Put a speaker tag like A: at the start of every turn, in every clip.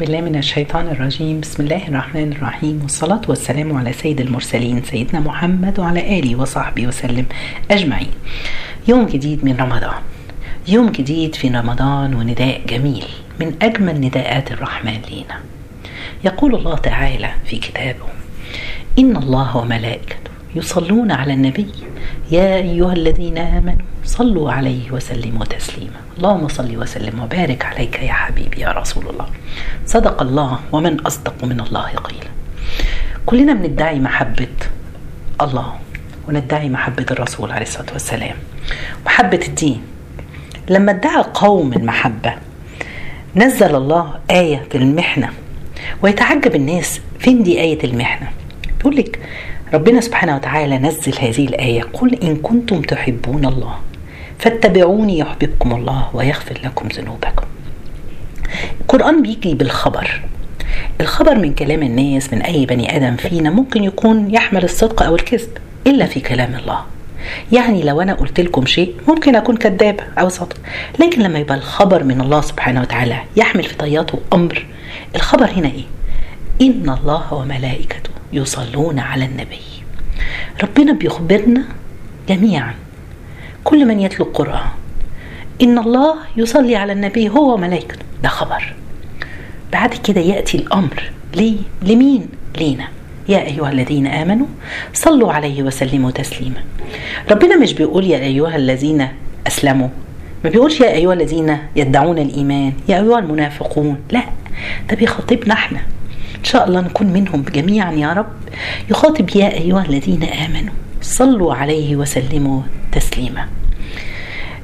A: بالله من الشيطان الرجيم. بسم الله الرحمن الرحيم. والصلاة والسلام على سيد المرسلين سيدنا محمد وعلى آله وصحبه وسلم أجمعين. يوم جديد من رمضان. يوم جديد في رمضان ونداء جميل من أجمل نداءات الرحمن لينا. يقول الله تعالى في كتابه إن الله وملائكته يصلون على النبي. يا أيها الذين آمنوا صلوا عليه وسلموا تسليما. اللهم صل وسلم وبارك عليك يا حبيبي يا رسول الله. صدق الله ومن أصدق من الله قيلا. كلنا بندعي محبة الله وندعي محبة الرسول عليه الصلاة والسلام. محبة الدين. لما ادعى قوم المحبة نزل الله آية في المحنة ويتعجب الناس. فين دي آية المحنة؟ تقول لك ربنا سبحانه وتعالى نزل هذه الآية قل إن كنتم تحبون الله فاتبعوني يحببكم الله ويغفر لكم ذنوبكم. القرآن بيجي بالخبر. الخبر من كلام الناس من أي بني آدم فينا ممكن يكون يحمل الصدق أو الكذب إلا في كلام الله. يعني لو أنا قلت لكم شيء ممكن أكون كذابة أو صادق. لكن لما يبقى الخبر من الله سبحانه وتعالى يحمل في طياته أمر الخبر هنا إيه؟ إن الله وملائكته يصلون على النبي. ربنا بيخبرنا جميعا. كل من يتلو القرآن. إن الله يصلي على النبي هو وملائكته ده خبر. بعد كده يأتي الأمر. ليه؟ لمين؟ لينا. يا أيها الذين آمنوا صلوا عليه وسلموا تسليما. ربنا مش بيقول يا أيها الذين أسلموا. ما بيقولش يا أيها الذين يدعون الإيمان يا أيها المنافقون. لا ده بيخاطبنا إحنا. إن شاء الله نكون منهم جميعا يا رب. يخاطب يا أيها الذين آمنوا صلوا عليه وسلموا تسليما.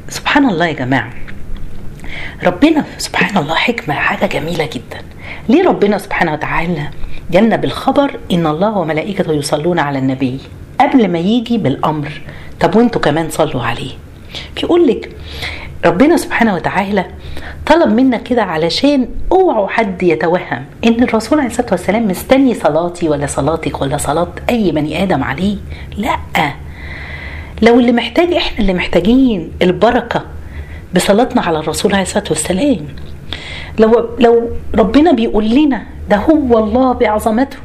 A: سبحان الله يا جماعة. ربنا سبحان الله حكمة حاجة جميلة جدا. ليه ربنا سبحانه وتعالى جالنا بالخبر إن الله وملائكته يصلون على النبي قبل ما يجي بالأمر؟ طب وأنتوا كمان صلوا عليه. بيقول لك ربنا سبحانه وتعالى طلب منا كده علشان اوعوا حد يتوهم ان الرسول عليه الصلاة والسلام مستني صلاتي ولا صلاتك ولا صلاة أي بني آدم عليه. لا. لو اللي محتاج إحنا اللي محتاجين البركة بصلاتنا على الرسول عليه الصلاة والسلام. لو لو ربنا بيقول لنا ده هو الله بعظمته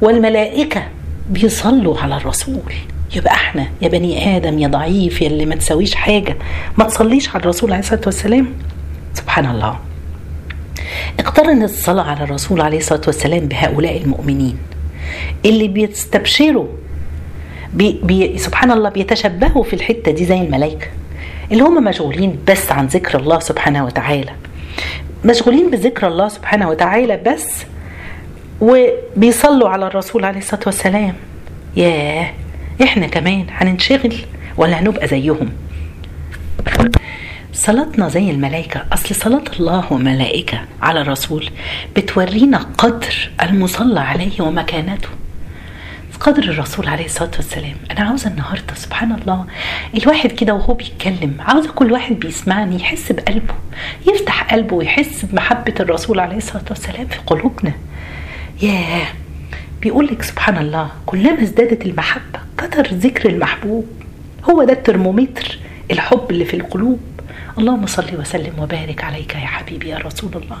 A: والملائكة بيصلوا على الرسول. يبقى إحنا يا بني آدم يا ضعيف يا اللي ما تسويش حاجة. ما تصليش على الرسول عليه الصلاة والسلام. سبحان الله. اقترن الصلاة على الرسول عليه الصلاة والسلام بهؤلاء المؤمنين. اللي بيستبشروا بي بي سبحان الله بيتشبهوا في الحتة دي زي الملائكة. اللي هم مشغولين بس عن ذكر الله سبحانه وتعالى. مشغولين بذكر الله سبحانه وتعالى بس وبيصلوا على الرسول عليه الصلاة والسلام. ياه. إحنا كمان هننشغل ولا هنبقى زيهم؟ صلاتنا زي الملائكة. أصل صلاة الله وملائكة على الرسول بتورينا قدر المصلى عليه ومكانته. قدر الرسول عليه الصلاة والسلام. أنا عاوزة النهاردة سبحان الله الواحد كده وهو بيتكلم عاوزة كل واحد بيسمعني يحس بقلبه يفتح قلبه ويحس بمحبة الرسول عليه الصلاة والسلام في قلوبنا. ياه! بيقول لك سبحان الله كلما ازدادت المحبة كتر ذكر المحبوب. هو ده الترمومتر الحب اللي في القلوب. اللهم صل وسلم وبارك عليك يا حبيبي يا رسول الله.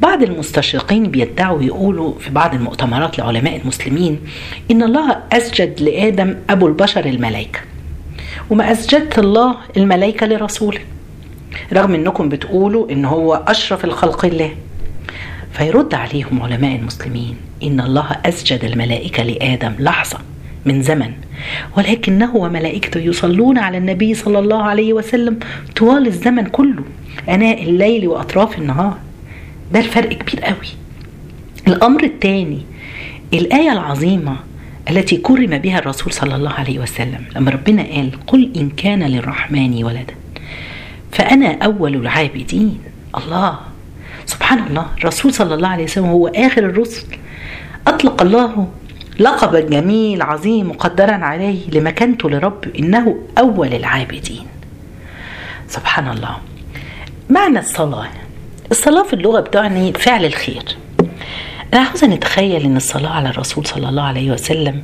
A: بعض المستشرقين بيدعوا يقولوا في بعض المؤتمرات لعلماء المسلمين إن الله أسجد لآدم أبو البشر الملائكة وما أسجدت الله الملائكة لرسوله. رغم إنكم بتقولوا إن هو أشرف الخلق الله فيرد عليهم علماء المسلمين إن الله أسجد الملائكة لآدم. لحظة. من زمن. ولكنه وملائكته يصلون على النبي صلى الله عليه وسلم طوال الزمن كله. أناء الليل وأطراف النهار. ده الفرق كبير قوي. الأمر الثاني الآية العظيمة التي كرم بها الرسول صلى الله عليه وسلم لما ربنا قال قل إن كان للرحمن ولدا. فأنا أول العابدين. الله. سبحان الله. الرسول صلى الله عليه وسلم هو آخر الرسل. أطلق الله لقبا جميل عظيم مقدرا عليه لمكانته لرب إنه أول العابدين. سبحان الله. معنى الصلاة. الصلاة في اللغة بتعني فعل الخير. أنا عاوزة نتخيل إن الصلاة على الرسول صلى الله عليه وسلم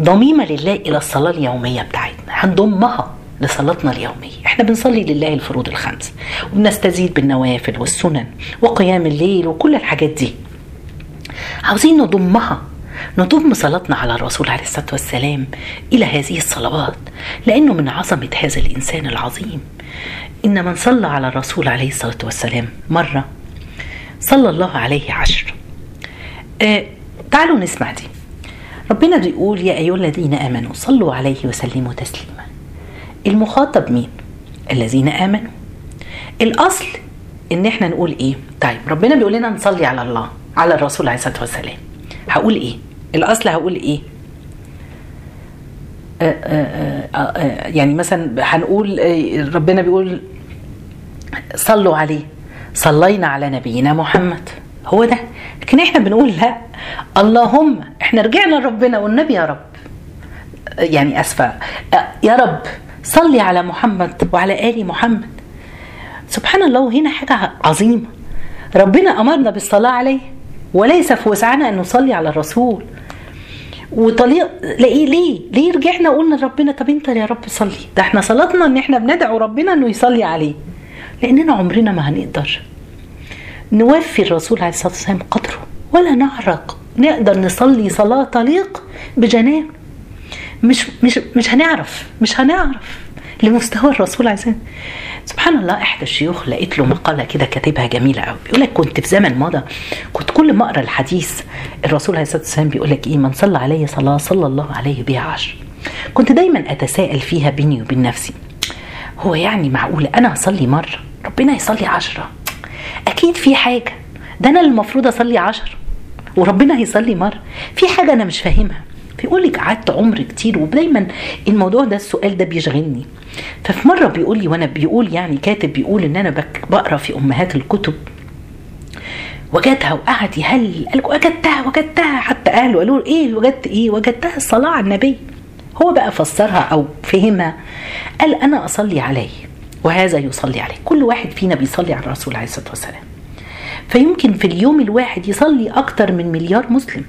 A: ضميمة لله إلى الصلاة اليومية بتاعتنا. هنضمها لصلاتنا اليومية. إحنا بنصلي لله الفروض الخمس. وبنستزيد بالنوافل والسنن وقيام الليل وكل الحاجات دي. عاوزين نضمها نضم صلاتنا على الرسول عليه الصلاة والسلام إلى هذه الصلوات لأنه من عظمة هذا الإنسان العظيم. إن من صلى على الرسول عليه الصلاة والسلام مرة صلى الله عليه عشر. آه تعالوا نسمع دي. ربنا بيقول يا أيها الذين آمنوا صلوا عليه وسلموا تسليما. المخاطب مين؟ الذين آمنوا. الأصل إن إحنا نقول إيه؟ طيب ربنا بيقول لنا نصلي على الله. على الرسول عليه الصلاة والسلام. هقول إيه؟ الأصل هقول إيه؟ آآ آآ آآ يعني مثلا هنقول ربنا بيقول صلوا عليه. صلينا على نبينا محمد. هو ده. لكن إحنا بنقول لا. اللهم إحنا رجعنا لربنا والنبي يا رب. يعني أسفة. يا رب صلي على محمد وعلى آل محمد. سبحان الله وهنا حاجة عظيمة. ربنا أمرنا بالصلاة عليه. وليس في وسعنا أن نصلي على الرسول. وطليق ليه ليه؟ ليه رجعنا قلنا لربنا طب أنت يا رب صلي. ده إحنا صلاتنا إن إحنا بندعو ربنا إنه يصلي عليه. لأننا عمرنا ما هنقدر نوفي الرسول عليه الصلاة والسلام قدره ولا نعرق. نقدر نصلي صلاة تليق بجنابه مش مش مش هنعرف مش هنعرف. لمستوى الرسول عليه الصلاة سبحان الله إحدى الشيوخ لقيت له مقالة كده كاتبها جميلة قوي بيقول لك كنت في زمن مضى كنت كل ما أقرأ الحديث الرسول عليه الصلاة والسلام بيقول لك إيه من صلى علي صلاة صلى الله عليه بها عشر. كنت دايما أتساءل فيها بيني وبين نفسي. هو يعني معقوله أنا أصلي مرة؟ ربنا يصلي عشرة. أكيد في حاجة. ده أنا المفروض أصلي عشر. وربنا هيصلي مرة. في حاجة أنا مش فاهمها. بيقول لك قعدت عمر كتير ودايما الموضوع ده السؤال ده بيشغلني. ففي مرة بيقول لي وأنا بيقول يعني كاتب بيقول إن أنا بقرأ في أمهات الكتب. وجدها وقعد يهلل قال وجدتها وجدتها. حتى أهله قالوا إيه وجدت إيه؟ وجدتها الصلاه على النبي. هو بقى فسرها أو فهمها. قال أنا أصلي عليه وهذا يصلي عليه. كل واحد فينا بيصلي على الرسول عليه الصلاة والسلام. فيمكن في اليوم الواحد يصلي أكتر من مليار مسلم.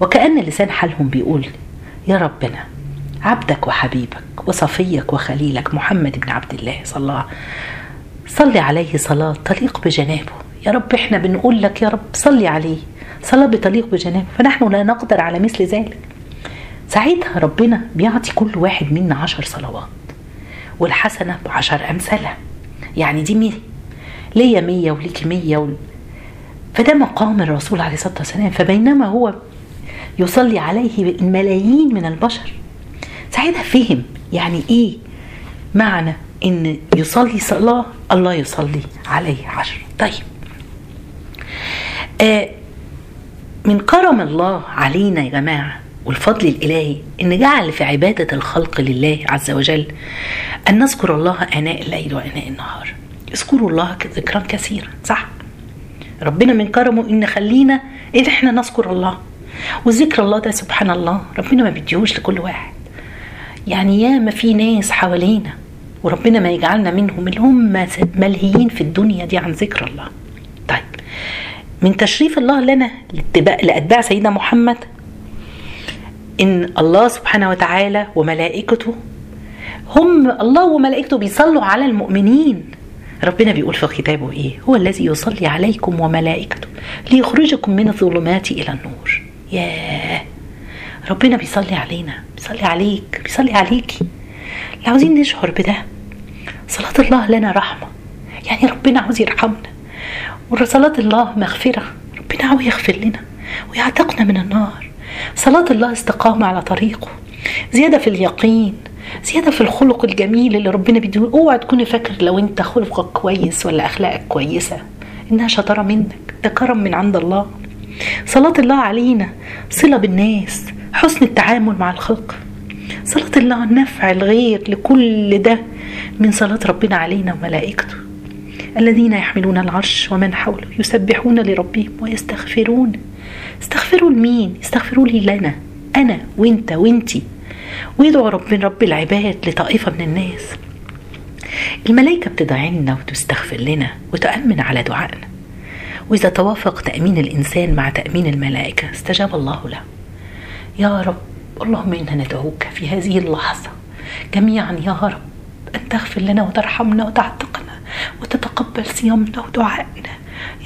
A: وكأن لسان حالهم بيقول يا ربنا عبدك وحبيبك وصفيك وخليلك محمد بن عبد الله صلى الله صلي عليه صلاة تليق بجنابه. يا رب إحنا بنقول لك يا رب صلي عليه صلاة بتليق بجنابه. فنحن لا نقدر على مثل ذلك. ساعتها ربنا بيعطي كل واحد منا عشر صلوات والحسنة بعشر أمثالها يعني دي مية. ليا مية وليكي مية و... فده مقام الرسول عليه الصلاة والسلام. فبينما هو يصلي عليه الملايين من البشر. ساعتها فهم يعني إيه معنى إن يصلي صلاة؟ الله يصلي عليه عشر. طيب. آه من كرم الله علينا يا جماعة والفضل الإلهي إن جعل في عبادة الخلق لله عز وجل أن نذكر الله آناء الليل وآناء النهار. اذكروا الله ذكرا كثيرا صح؟ ربنا من كرمه إن خلينا إن إحنا نذكر الله. وذكر الله ده سبحان الله. ربنا ما بيديهوش لكل واحد. يعني ياما في ناس حوالينا وربنا ما يجعلنا منهم اللي هم ملهيين في الدنيا دي عن ذكر الله. طيب من تشريف الله لنا لأتباع سيدنا محمد إن الله سبحانه وتعالى وملائكته هم الله وملائكته بيصلوا على المؤمنين. ربنا بيقول في كتابه إيه؟ هو الذي يصلي عليكم وملائكته ليخرجكم من الظلمات إلى النور. ياه. ربنا بيصلي علينا بيصلي عليك بيصلي عليكي. اللي عاوزين نشعر بده صلاة الله لنا رحمة. يعني ربنا عاوز يرحمنا. وصلاة الله مغفرة. ربنا عاوز يغفر لنا ويعتقنا من النار. صلاة الله استقامة على طريقه. زيادة في اليقين زيادة في الخلق الجميل اللي ربنا بيديه اوعى تكوني فاكر لو انت خلقك كويس ولا أخلاقك كويسة. إنها شطارة منك. ده كرم من عند الله. صلاة الله علينا صلة بالناس حسن التعامل مع الخلق. صلاة الله نفع الغير لكل ده من صلاة ربنا علينا وملائكته. الذين يحملون العرش ومن حوله يسبحون لربهم ويستغفرون. استغفروا لمين؟ استغفروا لي لنا أنا وأنت وانتي ويدعو ربنا رب العباد لطائفة من الناس. الملائكة بتدعي لنا وتستغفر لنا وتأمن على دعائنا. وإذا توافق تأمين الإنسان مع تأمين الملائكة استجاب الله له. يا رب اللهم إنا ندعوك في هذه اللحظة. جميعا يا رب أن تغفر لنا وترحمنا وتعتقنا وتتقبل صيامنا ودعائنا.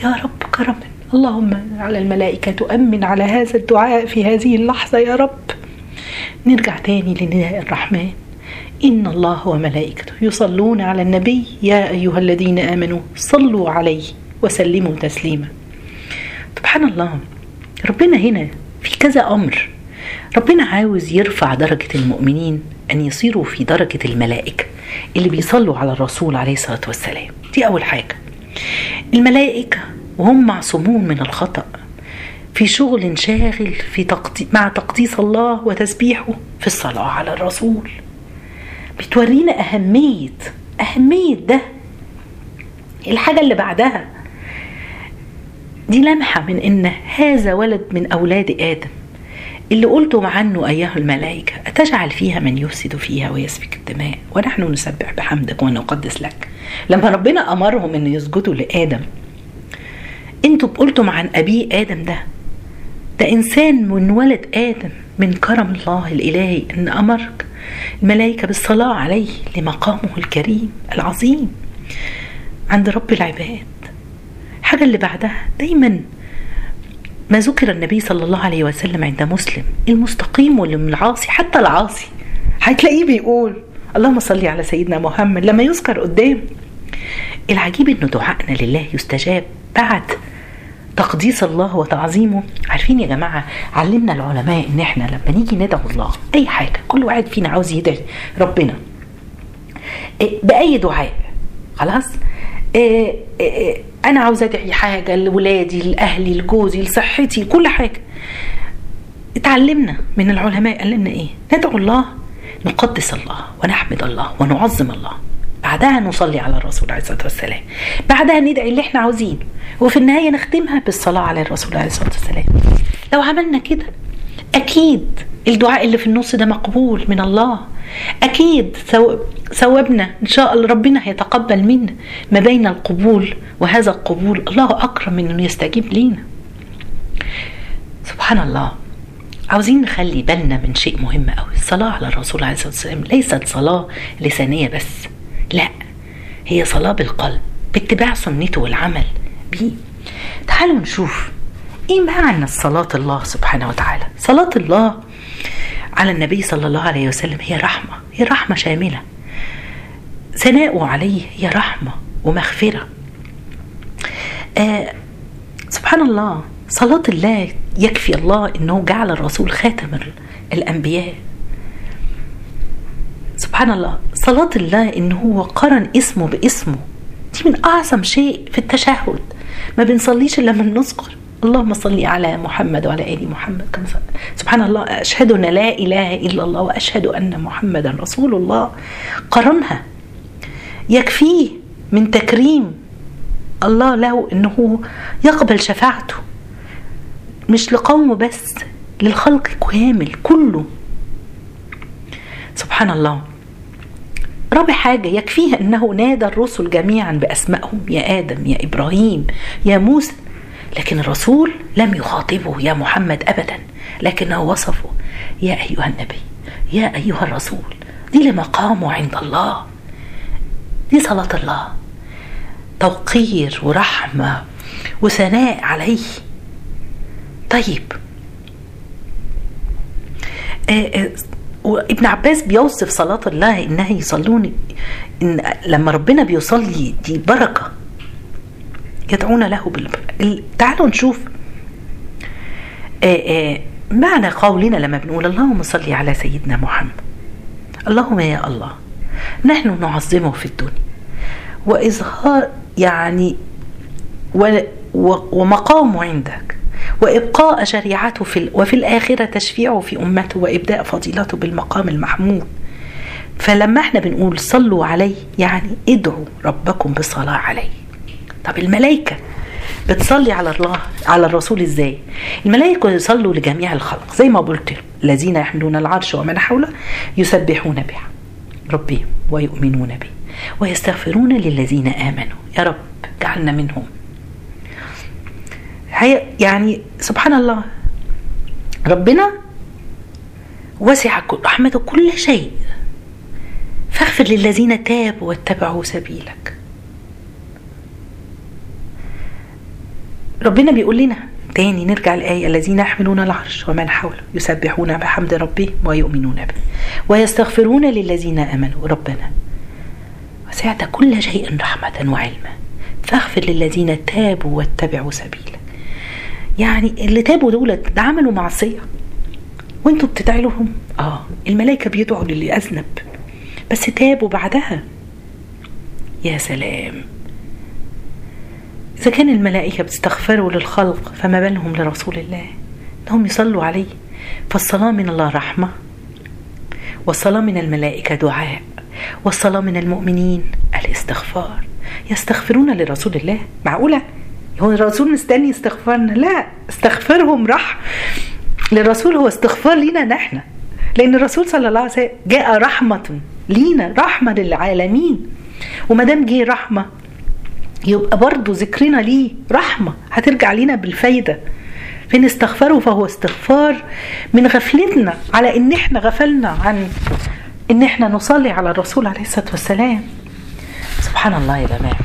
A: يا رب كرما. اللهم على الملائكة تؤمن على هذا الدعاء في هذه اللحظة يا رب. نرجع تاني لنداء الرحمن. إن الله وملائكته يصلون على النبي يا أيها الذين آمنوا صلوا عليه. وسلموا تسليما. سبحان الله ربنا هنا في كذا أمر. ربنا عاوز يرفع درجة المؤمنين أن يصيروا في درجة الملائكة اللي بيصلوا على الرسول عليه الصلاة والسلام. دي أول حاجة. الملائكة وهم معصومون من الخطأ. في شغل شاغل في تقدي مع تقديس الله وتسبيحه في الصلاة على الرسول. بتورينا أهمية أهمية ده. الحاجة اللي بعدها دي لمحة من إن هذا ولد من أولاد آدم. اللي قلتم عنه أيها الملائكة أتجعل فيها من يفسد فيها ويسفك الدماء؟ ونحن نسبح بحمدك ونقدس لك. لما ربنا أمرهم أن يسجدوا لآدم أنتوا قلتم عن أبيه آدم ده. ده إنسان من ولد آدم من كرم الله الإلهي أن أمر الملائكة بالصلاة عليه لمقامه الكريم العظيم عند رب العباد. الحاجة اللي بعدها دايما ما ذكر النبي صلى الله عليه وسلم عند مسلم. المستقيم والعاصي حتى العاصي. هتلاقيه بيقول اللهم صل على سيدنا محمد لما يذكر قدام. العجيب إنه دعائنا لله يستجاب بعد تقديس الله وتعظيمه. عارفين يا جماعة علمنا العلماء إن إحنا لما نيجي ندعو الله أي حاجة كل واحد فينا عاوز يدعي ربنا. بأي دعاء؟ خلاص؟ إيه إيه أنا عاوز أدعي حاجة لولادي لأهلي لجوزي لصحتي كل حاجة. اتعلمنا من العلماء قال لنا إيه؟ ندعو الله نقدس الله ونحمد الله ونعظم الله. بعدها نصلي على الرسول عليه الصلاة والسلام. بعدها ندعي اللي إحنا عاوزينه. وفي النهاية نختمها بالصلاة على الرسول عليه الصلاة والسلام. لو عملنا كده أكيد الدعاء اللي في النص ده مقبول من الله. أكيد ثوابنا إن شاء الله ربنا هيتقبل منا ما بين القبول وهذا القبول. الله أكرم من إنه يستجيب لينا. سبحان الله. عاوزين نخلي بالنا من شيء مهم قوي الصلاة على الرسول عليه الصلاة والسلام ليست صلاة لسانية بس. لا هي صلاة بالقلب باتباع سنته والعمل بيه. تعالوا نشوف إيه معنى صلاة الله سبحانه وتعالى صلاة الله على النبي صلى الله عليه وسلم هي رحمة هي رحمة شاملة. ثناؤه عليه هي رحمة ومغفرة. آه سبحان الله صلاة الله يكفي الله إنه جعل الرسول خاتم الأنبياء. سبحان الله صلاة الله إنه هو قرن اسمه باسمه. دي من أعظم شيء في التشهد. ما بنصليش إلا من نذكر اللهم صل على محمد وعلى آل محمد كما سبحان الله أشهد أن لا إله إلا الله وأشهد أن محمدا رسول الله. قرنها. يكفيه من تكريم الله له إنه يقبل شفاعته. مش لقومه بس للخلق كامل كله. سبحان الله. رابع حاجة يكفيها أنه نادى الرسل جميعا بأسمائهم. يا آدم يا إبراهيم يا موسى. لكن الرسول لم يخاطبه يا محمد أبدا لكنه وصفه يا أيها النبي يا أيها الرسول دي لمقامه عند الله دي صلاة الله. توقير ورحمة وثناء عليه. طيب. وابن عباس بيوصف صلاة الله إنها يصلون إن لما ربنا بيصلي دي بركة يدعون له تعالوا نشوف. آآ آآ معنى قولنا لما بنقول اللهم صل على سيدنا محمد. اللهم يا الله نحن نعظمه في الدنيا. وإظهار يعني و ومقامه عندك. وإبقاء شريعته في وفي الآخرة تشفيعه في أمته وإبداء فضيلته بالمقام المحمود. فلما إحنا بنقول صلوا عليه يعني ادعوا ربكم بالصلاة عليه. طب الملائكة بتصلي على الله على الرسول إزاي؟ الملائكة يصلوا لجميع الخلق زي ما قلت الذين يحملون العرش ومن حوله يسبحون به ربهم ويؤمنون به ويستغفرون للذين آمنوا. يا رب جعلنا منهم. هي يعني سبحان الله ربنا وسع رحمته كل شيء. فاغفر للذين تابوا واتبعوا سبيلك. ربنا بيقول لنا تاني نرجع الآية الذين يحملون العرش ومن حوله يسبحون بحمد ربهم ويؤمنون به ويستغفرون للذين آمنوا. ربنا وسعت كل شيء رحمة وعلما. فاغفر للذين تابوا واتبعوا سبيلك يعني اللي تابوا دولت ده عملوا معصية. وانتوا بتدعي لهم آه الملائكة بيدعوا للي أذنب. بس تابوا بعدها. يا سلام. إذا كان الملائكة بتستغفروا للخلق فما بالهم لرسول الله إنهم يصلوا عليه. فالصلاة من الله رحمة والصلاة من الملائكة دعاء والصلاة من المؤمنين الاستغفار. يستغفرون لرسول الله؟ معقولة؟ هو الرسول مستني استغفارنا؟ لا استغفرهم رح للرسول هو استغفار لينا نحن. لأن الرسول صلى الله عليه وسلم جاء رحمة لينا رحمة للعالمين. وما دام جه رحمة يبقى برضه ذكرنا ليه رحمة. هترجع لينا بالفايدة. فإن استغفروا فهو استغفار من غفلتنا على إن إحنا غفلنا عن إن إحنا نصلي على الرسول عليه الصلاة والسلام. سبحان الله يا جماعة.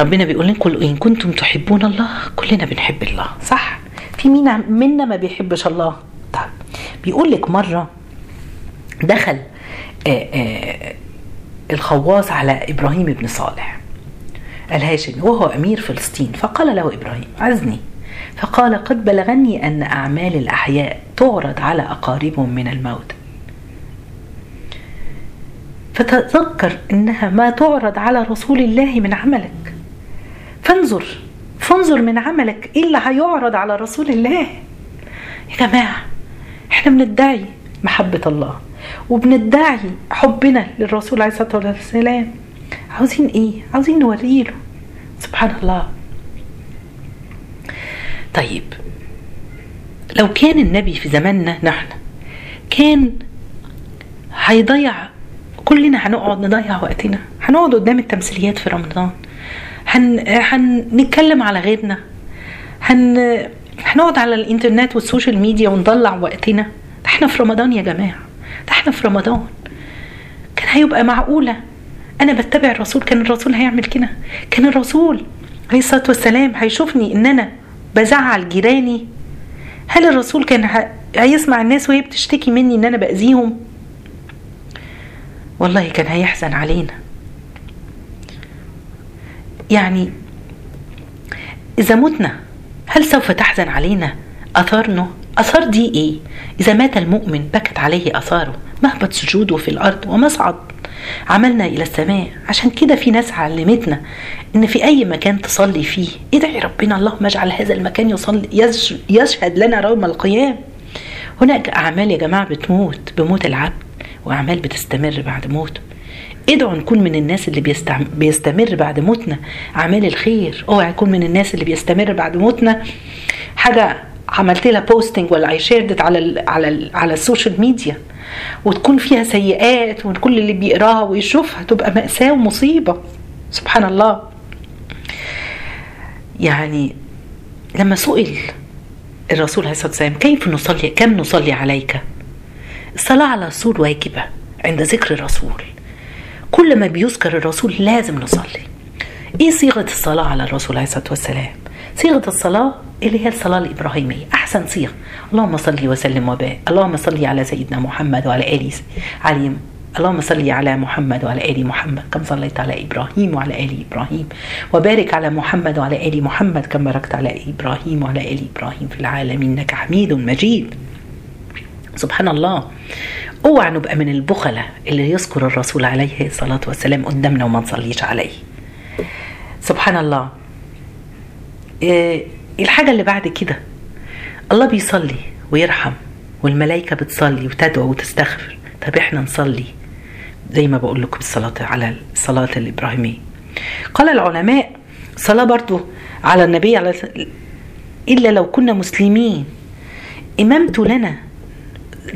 A: ربنا بيقول قل إن كنتم تحبون الله كلنا بنحب الله. صح. في مين منا ما بيحبش الله. طيب. بيقول لك مرة دخل آآ آآ الخواص على إبراهيم بن صالح الهاشمي وهو أمير فلسطين فقال له إبراهيم عزني. فقال قد بلغني أن أعمال الأحياء تعرض على أقاربهم من الموت. فتذكر أنها ما تعرض على رسول الله من عملك. فانظر فانظر من عملك إيه اللي هيعرض على رسول الله. يا جماعة إحنا بندعي محبة الله. وبندعي حبنا للرسول عليه الصلاة والسلام. عاوزين إيه؟ عاوزين نوريله سبحان الله. طيب لو كان النبي في زماننا نحن كان هيضيع كلنا هنقعد نضيع وقتنا. هنقعد قدام التمثيليات في رمضان. هن... هنتكلم على غيرنا. هن... هنقعد على الإنترنت وال social media ونضيع وقتنا. إحنا في رمضان يا جماعة. ده إحنا في رمضان. كان هيبقى معقولة. أنا بتبع الرسول. كان الرسول هيعمل كده. كان الرسول عليه الصلاة والسلام هيشوفني إن أنا بزعل جيراني. هل الرسول كان هيسمع الناس وهي بتشتكي مني إن أنا بأذيهم؟ والله كان هيحزن علينا. يعني إذا متنا هل سوف تحزن علينا؟ أثارنا أثار دي إيه؟ إذا مات المؤمن بكت عليه أثاره مهبط سجوده في الأرض ومصعد عملنا إلى السماء. عشان كده في ناس علمتنا إن في أي مكان تصلي فيه ادعي ربنا اللهم اجعل هذا المكان يصلي يشهد لنا يوم القيامة. هناك أعمال يا جماعة بتموت بموت العبد وأعمال بتستمر بعد موته. ادعوا نكون من الناس اللي بيستمر بعد موتنا. أعمال الخير اوعى يكون من الناس اللي بيستمر بعد موتنا. حاجة عملت لها posting ولا اي shared على ال على ال على ال social media وتكون فيها سيئات وكل اللي بيقراها ويشوفها تبقى مأساة ومصيبة. سبحان الله يعني لما سئل الرسول عليه الصلاة والسلام كيف نصلي؟ كم نصلي عليك? الصلاة على الرسول واجبة عند ذكر الرسول. كل ما بيذكر الرسول لازم نصلي. إيه صيغة الصلاة على الرسول عليه الصلاة والسلام؟ صيغة الصلاة اللي هي الصلاة الإبراهيمية. أحسن صيغة. اللهم صل وسلم وبارك اللهم صل على سيدنا محمد وعلى آله علي اللهم صل على محمد وعلى آل محمد كما صليت على إبراهيم وعلى آل إبراهيم. وبارك على محمد وعلى آل محمد كما باركت على إبراهيم وعلى آل إبراهيم في العالمين. إنك حميد مجيد. سبحان الله اوعى نبقى من البخلة اللي يذكر الرسول عليه الصلاة والسلام قدامنا وما نصليش عليه. سبحان الله الحاجة اللي بعد كده. الله بيصلي ويرحم والملائكة بتصلي وتدعو وتستغفر. طب إحنا نصلي زي ما بقول لكم الصلاة على الصلاة الإبراهيمية قال العلماء صلاة برضو على النبي على إلا لو كنا مسلمين. إمامته لنا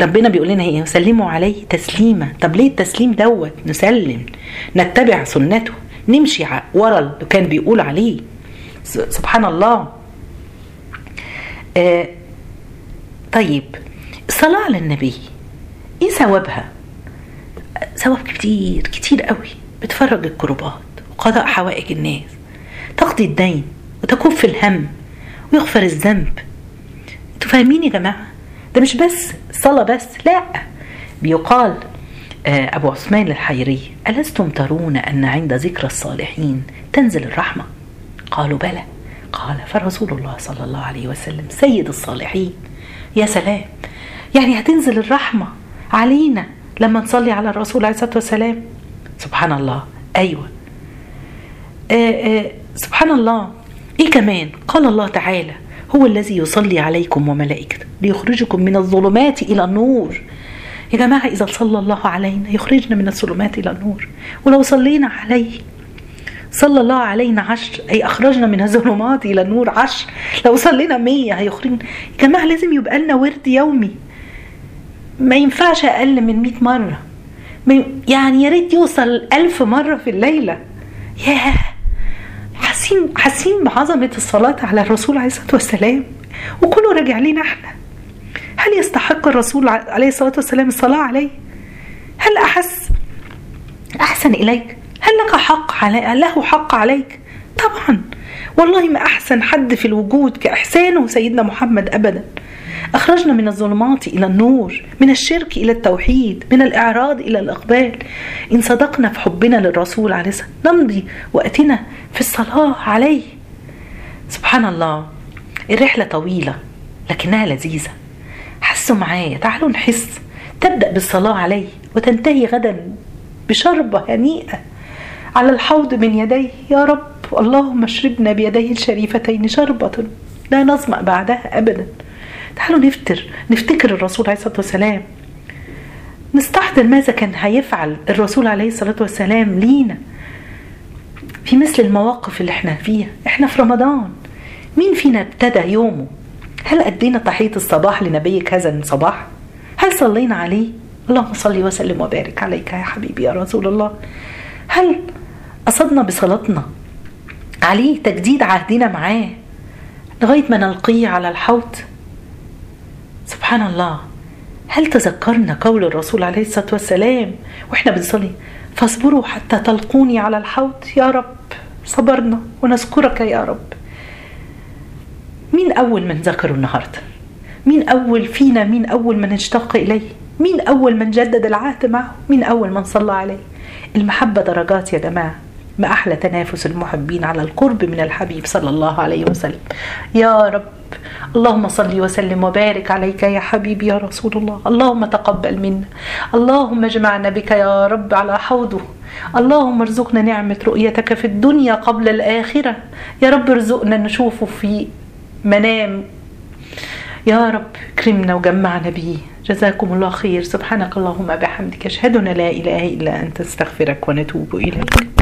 A: ربنا بيقول لنا إيه؟ سلموا عليه تسليما. طب ليه التسليم دوت؟ نسلم نتبع سنته نمشي ورا اللي كان بيقول عليه. سبحان الله. آه طيب الصلاة على النبي إيه ثوابها؟ ثواب كتير كتير قوي. بتفرج الكربات وقضاء حوائج الناس. تقضي الدين وتكف الهم ويغفر الذنب. أنتوا فاهمين يا جماعة؟ ده مش بس صلاة بس لا. بيقال آه، أبو عثمان الحيري ألستم ترون أن عند ذكر الصالحين تنزل الرحمة؟ قالوا بلى. قال فرسول الله صلى الله عليه وسلم سيد الصالحين يا سلام. يعني هتنزل الرحمة علينا لما نصلي على الرسول عليه الصلاة والسلام؟ سبحان الله أيوة. آه آه سبحان الله إيه كمان؟ قال الله تعالى هو الذي يصلي عليكم وملائكته ليخرجكم من الظلمات إلى النور. يا جماعة إذا صلى الله علينا يخرجنا من الظلمات إلى النور. ولو صلينا عليه صلى الله علينا عشر. أي أخرجنا من الظلمات إلى النور عشر. لو صلينا مية هيخرجنا يا جماعة لازم يبقى لنا ورد يومي. ما ينفعش أقل من مئة مرة. يعني يا ريت يوصل ألف مرة في الليلة. ياه. حاسين حاسين بعظمة الصلاة على الرسول عليه الصلاة والسلام. وكله راجع لينا إحنا هل يستحق الرسول عليه الصلاة والسلام الصلاة عليه؟ هل أحس؟ أحسن إليك؟ هل لك حق علي له حق عليك؟ طبعا. والله ما أحسن حد في الوجود كإحسانه سيدنا محمد أبدا. أخرجنا من الظلمات إلى النور من الشرك إلى التوحيد من الإعراض إلى الإقبال. إن صدقنا في حبنا للرسول عليه الصلاة نمضي وقتنا في الصلاة عليه. سبحان الله. الرحلة طويلة لكنها لذيذة. حسوا معايا تعالوا نحس. تبدأ بالصلاة عليه وتنتهي غدا بشربة هنيئة. على الحوض من يديه. يا رب اللهم اشربنا بيديه الشريفتين شربة لا نظمأ بعدها أبدا. تعالوا نفتر نفتكر الرسول عليه الصلاة والسلام. نستحضر ماذا كان هيفعل الرسول عليه الصلاة والسلام لينا في مثل المواقف اللي إحنا فيها. إحنا في رمضان. مين فينا ابتدى يومه؟ هل أدينا تحية الصباح لنبيك هذا الصباح؟ هل صلينا عليه؟ اللهم صل وسلم وبارك عليك يا حبيبي يا رسول الله. هل قصدنا بصلاتنا. عليه تجديد عهدنا معاه لغاية ما نلقيه على الحوض. سبحان الله هل تذكرنا قول الرسول عليه الصلاة والسلام وإحنا بنصلي فاصبروا حتى تلقوني على الحوض يا رب صبرنا ونذكرك يا رب. مين أول من ذكروا النهاردة؟ مين أول فينا؟ مين أول من اشتاق إليه؟ مين أول من جدد العهد معه؟ مين أول من صلى عليه؟ المحبة درجات يا جماعة. ما أحلى تنافس المحبين على القرب من الحبيب صلى الله عليه وسلم. يا رب اللهم صل وسلم وبارك عليك يا حبيبي يا رسول الله. اللهم تقبل منا. اللهم اجمعنا بك يا رب على حوضه. اللهم ارزقنا نعمة رؤيتك في الدنيا قبل الآخرة. يا رب ارزقنا نشوفه في منام. يا رب كرمنا وجمعنا به. جزاكم الله خير. سبحانك اللهم بحمدك أشهد أن لا إله إلا أنت. أستغفرك ونتوب إليك.